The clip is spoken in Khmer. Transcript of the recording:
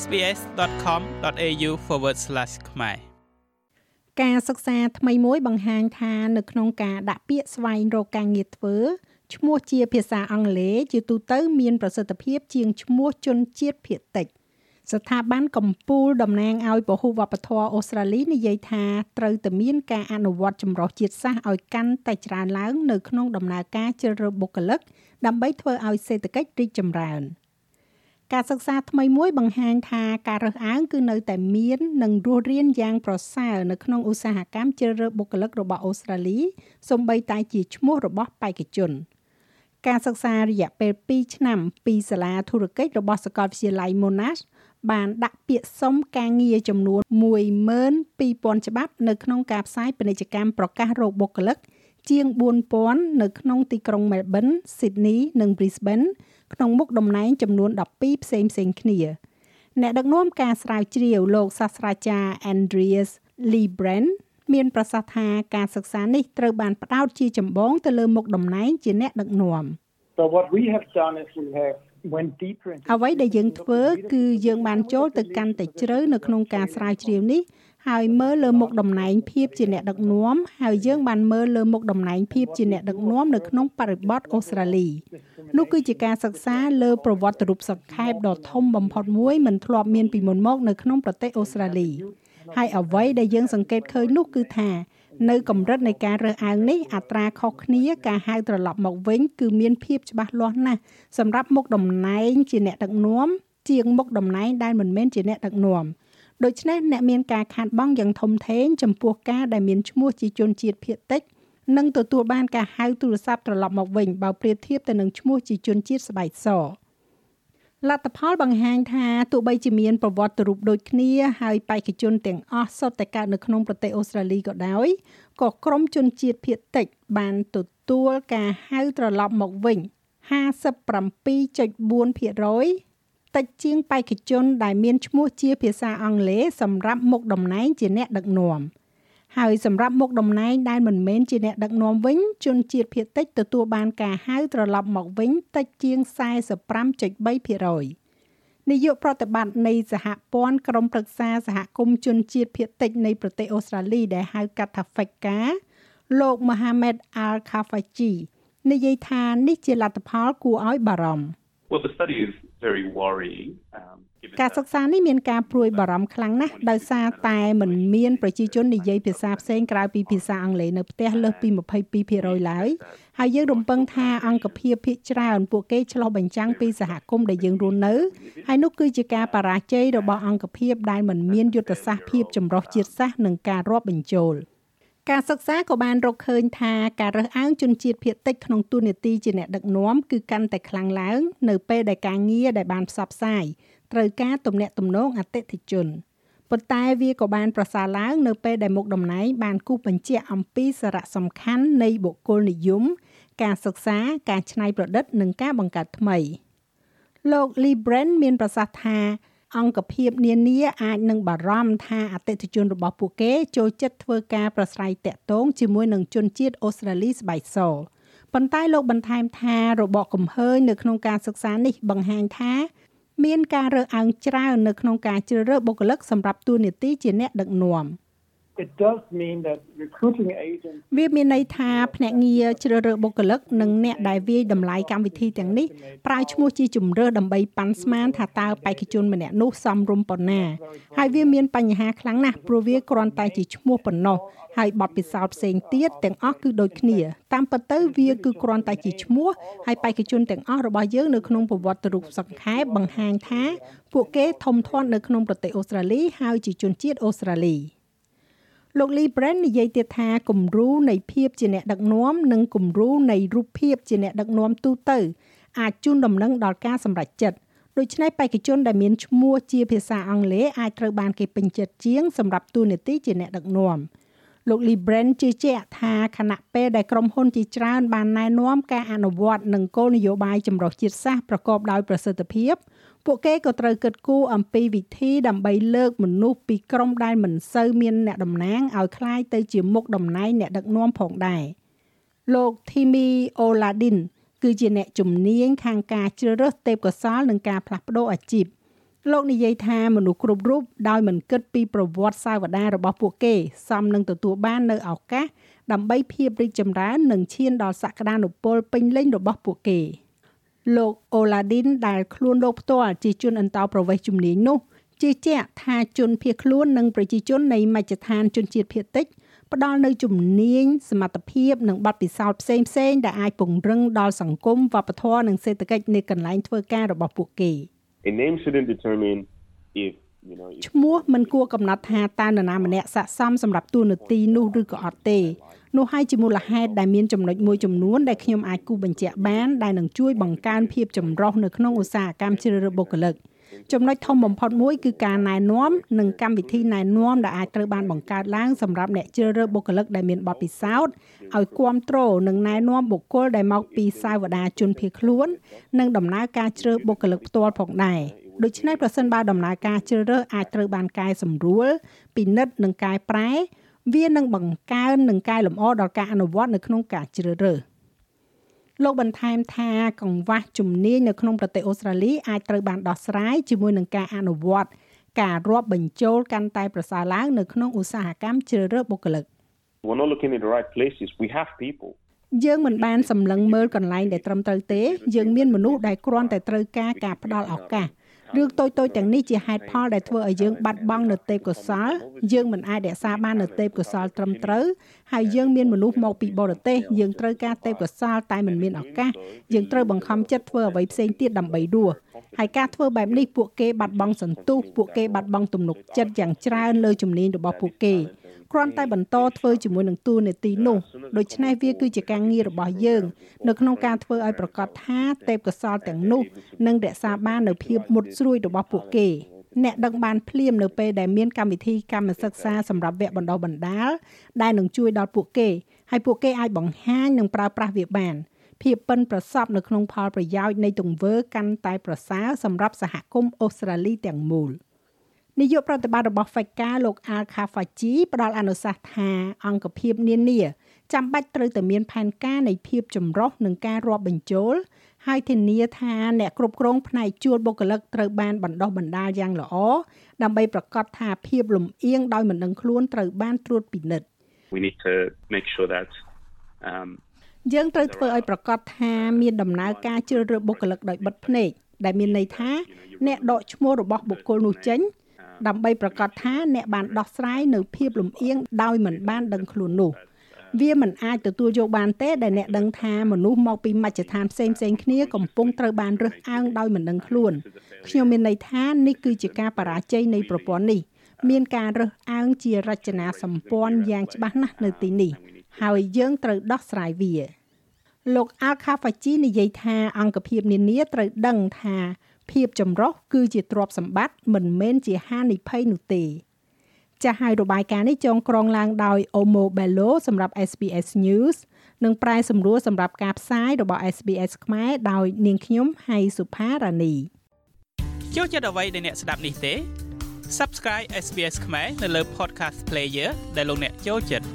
sbs.com.au/ ខ្មែរការសិក្សាថ្មីមួយបង្ហាញថានៅក្នុងការដាក់ពាក្យស្វែងរកការងារធ្វើឈ្មោះជាភាសាអង់គ្លេសជាទូទៅមានប្រសិទ្ធភាពជាងឈ្មោះជនជាតិភាគតិច។ស្ថាប័នកម្ពុជាតំណាងឲ្យពហុវប្បធម៌អូស្ត្រាលីនិយាយថាត្រូវតែមានការអនុវត្តចម្រុះជាតិសាសន៍ឲ្យកាន់តែច្រើនឡើងនៅក្នុងដំណើរការជ្រើសរើសបុគ្គលិកដើម្បីធ្វើឲ្យសេដ្ឋកិច្ចរីកចម្រើន ការសិក្សាថ្មីមួយបង្ហាញថាការរើសអើងគឺនៅតែមាននិងរស់រានយ៉ាងប្រសើរនៅក្នុងឧស្សាហកម្មជ្រើសរើសបុគ្គលិករបស់អូស្ត្រាលីសូម្បីតែជាឈ្មោះរបស់បេក្ខជនការសិក្សារយៈពេល2ឆ្នាំពីសាលាធុរកិច្ចរបស់សាកលវិទ្យាល័យ Monash បានដាក់ពាក្យសុំការងារចំនួន12000ច្បាប់នៅក្នុងការផ្សាយពាណិជ្ជកម្មប្រកាសរោគបុគ្គលិក ជាង4000នៅក្នុងទីក្រុង Melbourne, Sydney និង Brisbane ក្នុងមុខតំណែងចំនួន12ផ្សេងផ្សេងគ្នា អ្នកដឹកនាំការស្រាវជ្រាវលោកសាស្ត្រាចារ្យ Andreas Librand មានប្រសាសន៍ថាការសិក្សានេះត្រូវបានផ្ដោតជាចម្បងទៅលើមុខតំណែងជាអ្នកដឹកនាំ So what we have done is we have អ្វីដែលយើងធ្វើគឺយើងបានចូលទៅកាន់តែជ្រៅនៅក្នុងការស្រាវជ្រាវនេះហើយមើលលើមុខតំណែងភាពជាអ្នកដឹកនាំហើយយើងបានមើលលើមុខតំណែងភាពជាអ្នកដឹកនាំនៅក្នុងបរិបទអូស្ត្រាលីនោះគឺជាការសិក្សាលើប្រវត្តិរូបសង្ខេបដ៏ធំបំផុតមួយមិនធ្លាប់មានពីមុនមកនៅក្នុងប្រទេសអូស្ត្រាលីហើយអ្វីដែលយើងសង្កេតឃើញនោះគឺថា នៅកម្រិតនៃការរើសអើងនេះអត្រាខុសគ្នាការហៅត្រឡប់មកវិញគឺមានភាពច្បាស់លាស់ណាស់សម្រាប់មុខតំណែងជាអ្នកដឹកនាំជាងមុខតំណែងដែលមិនមែនជាអ្នកដឹកនាំដូច្នេះអ្នកមានការខាតបង់យ៉ាងធំធេងចំពោះការដែលមានឈ្មោះជាជនជាតិភាគតិចនិងទទួលបានការហៅទូរស័ព្ទត្រឡប់មកវិញបើប្រៀបធៀបទៅនឹងឈ្មោះជាជនជាតិស្បែកស លទ្ធផលបង្ហាញថាទោះបីជាមានប្រវត្តិរូបដូចគ្នាហើយបេក្ខជនទាំងអស់សុទ្ធតែកើតនៅក្នុងប្រទេសអូស្ត្រាលីក៏ដោយក៏ក្រុមជនជាតិភាគតិចបានទទួលការហៅត្រឡប់មកវិញ57.4%តិចជាងបេក្ខជនដែលមានឈ្មោះជាភាសាអង់គ្លេសសម្រាប់មុខតំណែងជាអ្នកដឹកនាំ។ ហើយសម្រាប់មុខតំណែងដែលមិនមែនជាអ្នកដឹកនាំវិញជនជាតិភាគតិចទទួលបានការហៅត្រឡប់មកវិញតិចជាង45.3%នាយកប្រតិបត្តិនៃសហព័ន្ធក្រុមប្រឹក្សាសហគមន៍ជនជាតិភាគតិចនៃប្រទេសអូស្ត្រាលីដែលហៅកាត់ថា FECA លោក Mohamed Al Khafaji និយាយថានេះជាលទ្ធផលគួរឲ្យបារម្ភ Well the study is very worrying um ការសិក្សានេះមានការព្រួយបារម្ភខ្លាំងណាស់ដោយសារតែមិនមានប្រជាជននិយាយភាសាផ្សេងក្រៅពីភាសាអង់គ្លេសនៅផ្ទះលើសពី22%ឡើយហើយយើងរំពឹងថាអង្គភាពភាគច្រើនពួកគេឆ្លោះបញ្ចាំងពីសហគមន៍ដែលយើងរស់នៅហើយនោះគឺជាការបរាជ័យរបស់អង្គភាពដែលមិនមានយុទ្ធសាស្ត្រភាពចម្រុះជាតិសាសន៍និងការរាប់បញ្ចូល ការសិក្សាក៏បានរកឃើញថាការរើសអើងជនជាតិភាគតិចក្នុងទូនាទីជាអ្នកដឹកនាំគឺកាន់តែខ្លាំងឡើង នៅពេលដែលការងារដែលបានផ្សព្វផ្សាយត្រូវការទំនាក់ទំនងអតិថិជនប៉ុន្តែវាក៏បានប្រសើរឡើងនៅពេលដែលមុខតំណែងបានគូសបញ្ជាក់អំពីសារៈសំខាន់នៃបុគ្គលនិយម ការសិក្សាការច្នៃប្រឌិត និងការបង្កើតថ្មី លោក Lee Brand មានប្រសាសន៍ថា អង្គភាពនានាអាចនឹងបារម្ភថាអតិថិជនរបស់ពួកគេចូលចិត្តធ្វើការប្រស្រ័យតាក់ទងជាមួយនឹងជនជាតិអូស្ត្រាលីស្បែកសប៉ុន្តែលោកបន្ថែមថារបបកំហើញនៅក្នុងការសិក្សានេះបង្ហាញថាមានការរើសអើងច្រើននៅក្នុងការជ្រើសរើសបុគ្គលិកសម្រាប់តួនាទីជាអ្នកដឹកនាំ។ it does mean that recruiting agents វាមានន័យថាភ្នាក់ងារជ្រើសរើសបុគ្គលិកនិងអ្នកដែលវាយតម្លៃកម្មវិធីទាំងនេះប្រើឈ្មោះជាជំរើសដើម្បីប៉ាន់ស្មានថាតើបេក្ខជនម្នាក់នោះសមរម្យប៉ុណ្ណាហើយវាមានបញ្ហាខ្លាំងណាស់ព្រោះវាគ្រាន់តែជាឈ្មោះប៉ុណ្ណោះហើយបទពិសោធន៍ផ្សេងទៀតទាំងអស់គឺដូចគ្នាតាមពិតទៅវាគឺគ្រាន់តែជាឈ្មោះហើយបេក្ខជនទាំងអស់របស់យើងនៅក្នុងប្រវត្តិរូបសង្ខេបបង្ហាញថាពួកគេធំធាត់នៅក្នុងប្រទេសអូស្ត្រាលីហើយជាជនជាតិអូស្ត្រាលី។ លោក Lee Brand និយាយទៀតថាគំរូនៃភាពជាអ្នកដឹកនាំនិងគំរូនៃរូបភាពជាអ្នកដឹកនាំទូទៅអាចជូនដំណឹងដល់ការសម្រេចចិត្តដូច្នេះបេក្ខជនដែលមានឈ្មោះជាភាសាអង់គ្លេសអាចត្រូវបានគេពេញចិត្តជាងសម្រាប់តួនាទីជាអ្នកដឹកនាំលោក Lee Brand ជឿជាក់ថាខណៈពេលដែលក្រុមហ៊ុនជាច្រើនបានណែនាំការអនុវត្តនិងគោលនយោបាយចម្រុះជាតិសាសន៍ប្រកបដោយប្រសិទ្ធភាព ពួកគេក៏ត្រូវគិតគូរអំពីវិធីដើម្បីលើកមនុស្សពីក្រុមដែលមិនសូវមានអ្នកតំណាងឲ្យคล้ายទៅជាមុខតំណែងអ្នកដឹកនាំផងដែរលោក Timmy Oladin គឺជាអ្នកជំនាញខាងការជ្រើសរើសទេពកោសល្យនិងការផ្លាស់ប្ដូរអាជីព លោកនិយាយថាមនុស្សគ្រប់រូបដោយមិនគិតពីប្រវត្តិសាវតារបស់ពួកគេសមនឹងទទួលបាននៅឱកាសដើម្បីភាពរីកចម្រើននិងឈានដល់សក្តានុពលពេញលេញរបស់ពួកគេ លោកអូឡាឌីនដែលខ្លួនលោកផ្ទាល់ជាជនអន្តោប្រវេសន៍ជំនាញនោះជឿជាក់ថាជនភៀសខ្លួននិងប្រជាជននៃមជ្ឈដ្ឋានជនជាតិភៀសតិចផ្ដល់នូវជំនាញសមត្ថភាពនិងបទពិសោធន៍ផ្សេងផ្សេងដែលអាចពង្រឹងដល់សង្គមវប្បធម៌និងសេដ្ឋកិច្ចនៃកន្លែងធ្វើការរបស់ពួកគេ A name shouldn't determine if you know ឈ្មោះមិនគួរកំណត់ថាតើនរណាម្នាក់ស័ក្តិសមសម្រាប់តួនាទីនោះឬក៏អត់ទេនោះហើយជាមូលហេតុដែលមានចំណុចមួយចំនួនដែលខ្ញុំអាចគូបញ្ជាក់បានដែលនឹងជួយបង្កើនភាពចម្រុះនៅក្នុងឧស្សាហកម្មជ្រើសរើសបុគ្គលិកចំណុចធំបំផុតមួយគឺការណែនាំនិងកម្មវិធីណែនាំដែលអាចត្រូវបានបង្កើតឡើងសម្រាប់អ្នកជ្រើសរើសបុគ្គលិកដែលមានបទពិសោធន៍ឲ្យគ្រប់គ្រងនិងណែនាំបុគ្គលដែលមកពីសាវតាជនភៀសខ្លួន និងដំណើរការជ្រើសបុគ្គលិកផ្ទាល់ផងដែរ ដូច្នេះប្រសិនបើដំណើរការជ្រើសរើសអាចត្រូវបានកែសម្រួលពិនិត្យនិងកែប្រែ វានឹងបង្កើននិងកែលម្អដល់ការអនុវត្តនៅក្នុងការជ្រើសរើសលោកបន្ថែមថាកង្វះជំនាញនៅក្នុងប្រទេសអូស្ត្រាលីអាចត្រូវបានដោះស្រាយជាមួយនឹងការអនុវត្តការរាប់បញ្ចូលកាន់តែប្រសើរឡើងនៅក្នុងឧស្សាហកម្មជ្រើសរើសបុគ្គលិក we're not looking in the right places we have people យើងមិនបានសម្លឹងមើលកន្លែងដែលត្រឹមត្រូវទេ យើងមានមនុស្សដែលគ្រាន់តែត្រូវការការផ្ដល់ឱកាស រឿងតូចៗទាំងនេះជាហេតុផលដែលធ្វើឲ្យយើងបាត់បង់នៅទេពកោសលយើងមិនអាចរក្សាបាននៅទេពកោសលត្រឹមត្រូវហើយយើងមានមនុស្សមកពីបរទេសយើងត្រូវការទេពកោសលតែមិនមានឱកាសយើងត្រូវបង្ខំចិត្តធ្វើអ្វីផ្សេងទៀតដើម្បីរស់ហើយការធ្វើបែបនេះពួកគេបាត់បង់សន្ទុះពួកគេបាត់បង់ទំនុកចិត្តយ៉ាងច្រើនលើជំនាញរបស់ពួកគេ គ្រាន់តែបន្តធ្វើជាមួយនឹងទូនាទីនោះដូច្នេះវាគឺជាការងាររបស់យើង នៅក្នុងការធ្វើឲ្យប្រកាសថាទេពកោសលទាំងនោះនឹងរក្សាបាននូវភាពមុតស្រួយរបស់ពួកគេអ្នកដឹងបានភ្លាមនៅពេលដែលមានកម្មវិធីកម្មសិក្សាសម្រាប់វគ្គបណ្ដុះបណ្ដាលដែលនឹងជួយដល់ពួកគេហើយពួកគេអាចបង្ហាញនិងប្រើប្រាស់វាបានភាពប៉ិនប្រសប់នៅក្នុងផលប្រយោជន៍នៃទង្វើកាន់តែប្រសើរសម្រាប់សហគមន៍អូស្ត្រាលីទាំងមូល។ នាយកប្រតិបត្តិរបស់ FECA លោក Al Khafaji ផ្ដល់អនុសាសន៍ថាអង្គភាពនានាចាំបាច់ត្រូវតែមានផែនការនៃភាពចម្រុះនិងការរាប់បញ្ចូលហើយធានាថាអ្នកគ្រប់គ្រងផ្នែកជួលបុគ្គលិកត្រូវបានបណ្ដុះបណ្ដាលយ៉ាងល្អដើម្បីប្រកាសថាភាពលំអៀងដោយមិនដឹងខ្លួនត្រូវបានត្រួតពិនិត្យ We need to make sure that um, យើងត្រូវធ្វើឲ្យប្រកាសថាមានដំណើរការជ្រើសរើសបុគ្គលិកដោយបិទភ្នែកដែលមានន័យថាអ្នកដកឈ្មោះរបស់បុគ្គលនោះចេញ ដើម្បីប្រកាសថាអ្នកបានដោះស្រាយនៅភាពលំអៀងដោយមិនបានដឹងខ្លួននោះវាមិនអាចទទួលយកបានទេដែលអ្នកដឹងថាមនុស្សមកពីមជ្ឈដ្ឋានផ្សេងផ្សេងគ្នាកំពុងត្រូវបានរើសអើងដោយមិនដឹងខ្លួនខ្ញុំមានន័យថានេះគឺជាការបរាជ័យនៃប្រព័ន្ធនេះមានការរើសអើងជារចនាសម្ព័ន្ធយ៉ាងច្បាស់ណាស់នៅទីនេះហើយយើងត្រូវដោះស្រាយវាលោក Al-Khafaji និយាយថាអង្គភាពនានាត្រូវដឹងថា ភាពចម្រុះគឺជាទ្រព្យសម្បត្តិមិនមែនជាហានិភ័យនោះទេចាស់ហើយរបាយការណ៍នេះចងក្រងឡើងដោយ Omo Bello សម្រាប់ SBS News និងប្រែសម្រួលសម្រាប់ការផ្សាយរបស់ SBS ខ្មែរដោយនាងខ្ញុំហៃសុផារ៉ានីចូលចិត្តអ្វីដែលអ្នកស្ដាប់នេះទេ Subscribe SBS ខ្មែរនៅលើ Podcast Player ដែលលោកអ្នកចូលចិត្ត